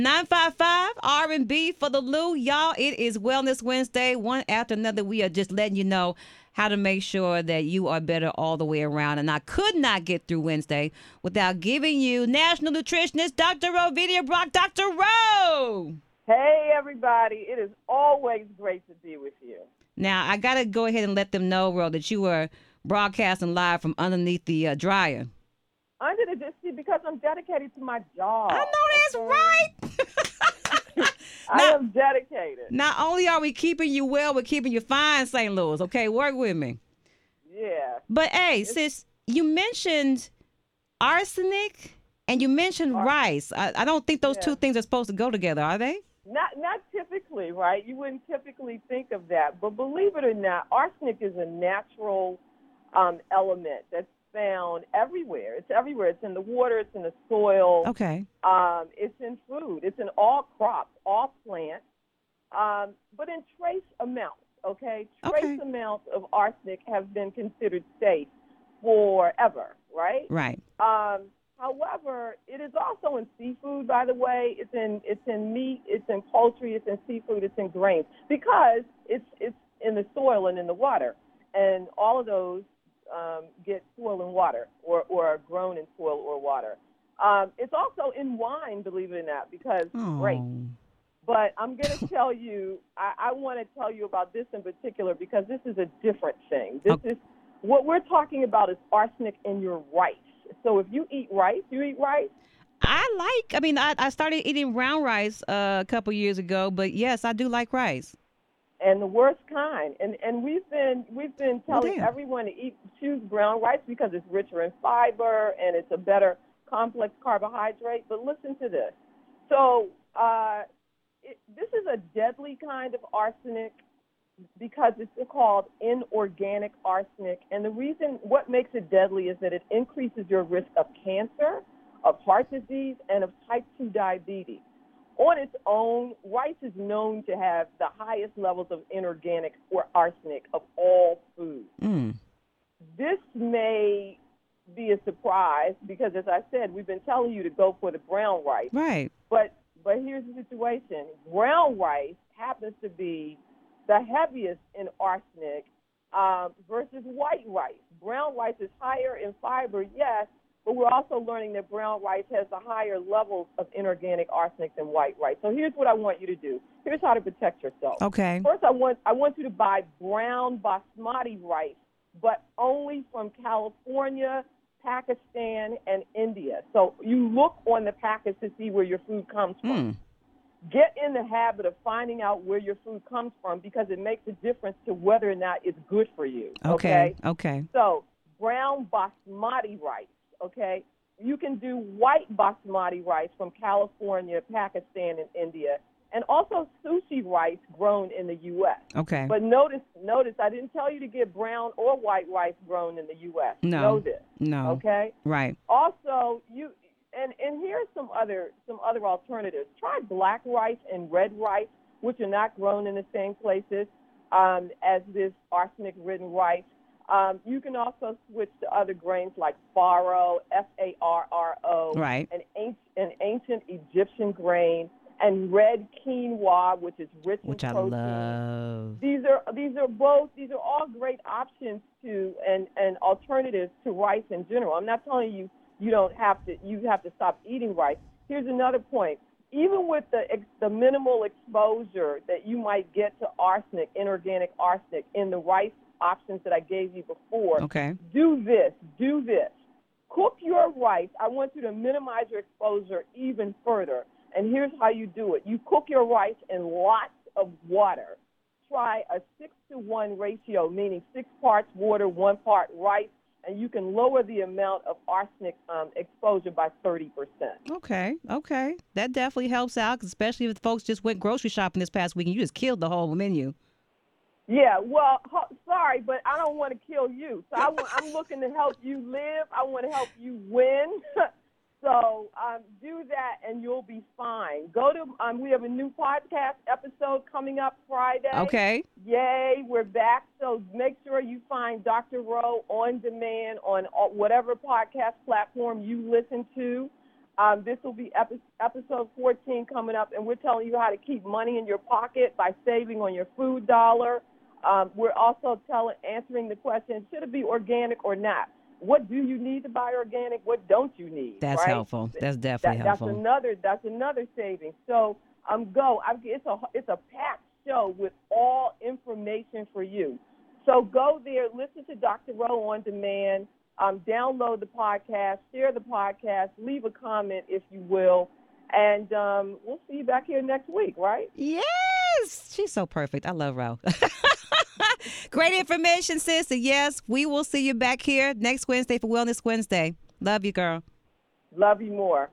955 R&B for the Lou. Y'all, it is Wellness Wednesday. One after another, we are just letting you know how to make sure that you are better all the way around. And I could not get through Wednesday without giving you national nutritionist Dr. Rovenia Brock. Dr. Ro. Hey, everybody. It is always great to be with you. Now, I got to go ahead and let them know, Ro, that you were broadcasting live from underneath the uh, dryer. Under the see because I'm dedicated to my job. I know that's right. I am dedicated. Not only are we keeping you well, we're keeping you fine, St. Louis. Okay, work with me. Yeah. But hey, it's, sis, you mentioned arsenic and you mentioned rice. I, I, don't think those yeah. two things are supposed to go together, are they? Not not typically, right? You wouldn't typically think of that, but believe it or not, arsenic is a natural um, element that's found everywhere. It's everywhere. It's in the water. It's in the soil. Okay. Um, it's in food. It's in all crops, all plants, um, but in trace amounts. Okay. Trace okay. amounts of arsenic have been considered safe forever. Right. Right. Um, however, it is also in seafood. By the way, it's in it's in meat. It's in poultry. It's in seafood. It's in grains because it's it's in the soil and in the water, and all of those um, get soil and water or, or are grown in soil or water. Um, it's also in wine, believe it or not, because oh. great. But I'm going to tell you, I, I want to tell you about this in particular because this is a different thing. This okay. is what we're talking about is arsenic in your rice. So if you eat rice, you eat rice. I like. I mean, I, I started eating brown rice uh, a couple years ago, but yes, I do like rice and the worst kind. And and we've been we've been telling oh, everyone to eat choose brown rice because it's richer in fiber and it's a better complex carbohydrate. But listen to this. So uh, it, this is a deadly kind of arsenic because it's called inorganic arsenic. And the reason what makes it deadly is that it increases your risk of cancer, of heart disease, and of type 2 diabetes on its own, rice is known to have the highest levels of inorganic or arsenic of all foods. Mm. This may be a surprise because, as I said, we've been telling you to go for the brown rice. Right. But but here's the situation: brown rice happens to be the heaviest in arsenic um, versus white rice. Brown rice is higher in fiber, yes, but we're also learning that brown rice has a higher levels of inorganic arsenic than white rice. So here's what I want you to do. Here's how to protect yourself. Okay. First, I want I want you to buy brown basmati rice, but only from California, Pakistan, and India. So you look on the package to see where your food comes from. Mm. Get in the habit of finding out where your food comes from because it makes a difference to whether or not it's good for you. Okay. Okay. okay. So brown basmati rice okay? You can do white basmati rice from California, Pakistan, and India, and also sushi rice grown in the U.S. Okay. But notice, notice, I didn't tell you to get brown or white rice grown in the U.S. No. Know this. No. Okay. Right. Also, you and and here's some other some other alternatives. Try black rice and red rice, which are not grown in the same places um, as this arsenic-ridden rice. Um, you can also switch to other grains like farro, F A R R O, right. an, ancient, an ancient Egyptian grain, and red quinoa, which is rich which in protein. I love. These are these are both these are all great options to and and alternatives to rice in general. I'm not telling you you don't have to you have to stop eating rice. Here's another point. Even with the the minimal exposure that you might get to arsenic, inorganic arsenic in the rice options that I gave you before. Okay. Do this, do this. Cook your rice. I want you to minimize your exposure even further. And here's how you do it you cook your rice in lots of water. Try a six to one ratio, meaning six parts water, one part rice, and you can lower the amount of arsenic um, exposure by 30%. Okay, okay. That definitely helps out, especially if the folks just went grocery shopping this past week and you just killed the whole menu. Yeah, well, ho- sorry, but I don't want to kill you. So I want, I'm looking to help you live. I want to help you win. so um, do that, and you'll be fine. Go to um, we have a new podcast episode coming up Friday. Okay. Yay, we're back. So make sure you find Dr. Ro on demand on whatever podcast platform you listen to. Um, this will be epi- episode 14 coming up, and we're telling you how to keep money in your pocket by saving on your food dollar. Um, we're also telling, answering the question: Should it be organic or not? What do you need to buy organic? What don't you need? That's right? helpful. That's definitely That, helpful. That's another. That's another saving. So um, go. i it's a it's a packed show with all information for you. So go there, listen to Dr. Ro on demand, um, download the podcast, share the podcast, leave a comment if you will, and um, we'll see you back here next week, right? Yes, she's so perfect. I love Ro. Great information, sis. And yes, we will see you back here next Wednesday for Wellness Wednesday. Love you, girl. Love you more.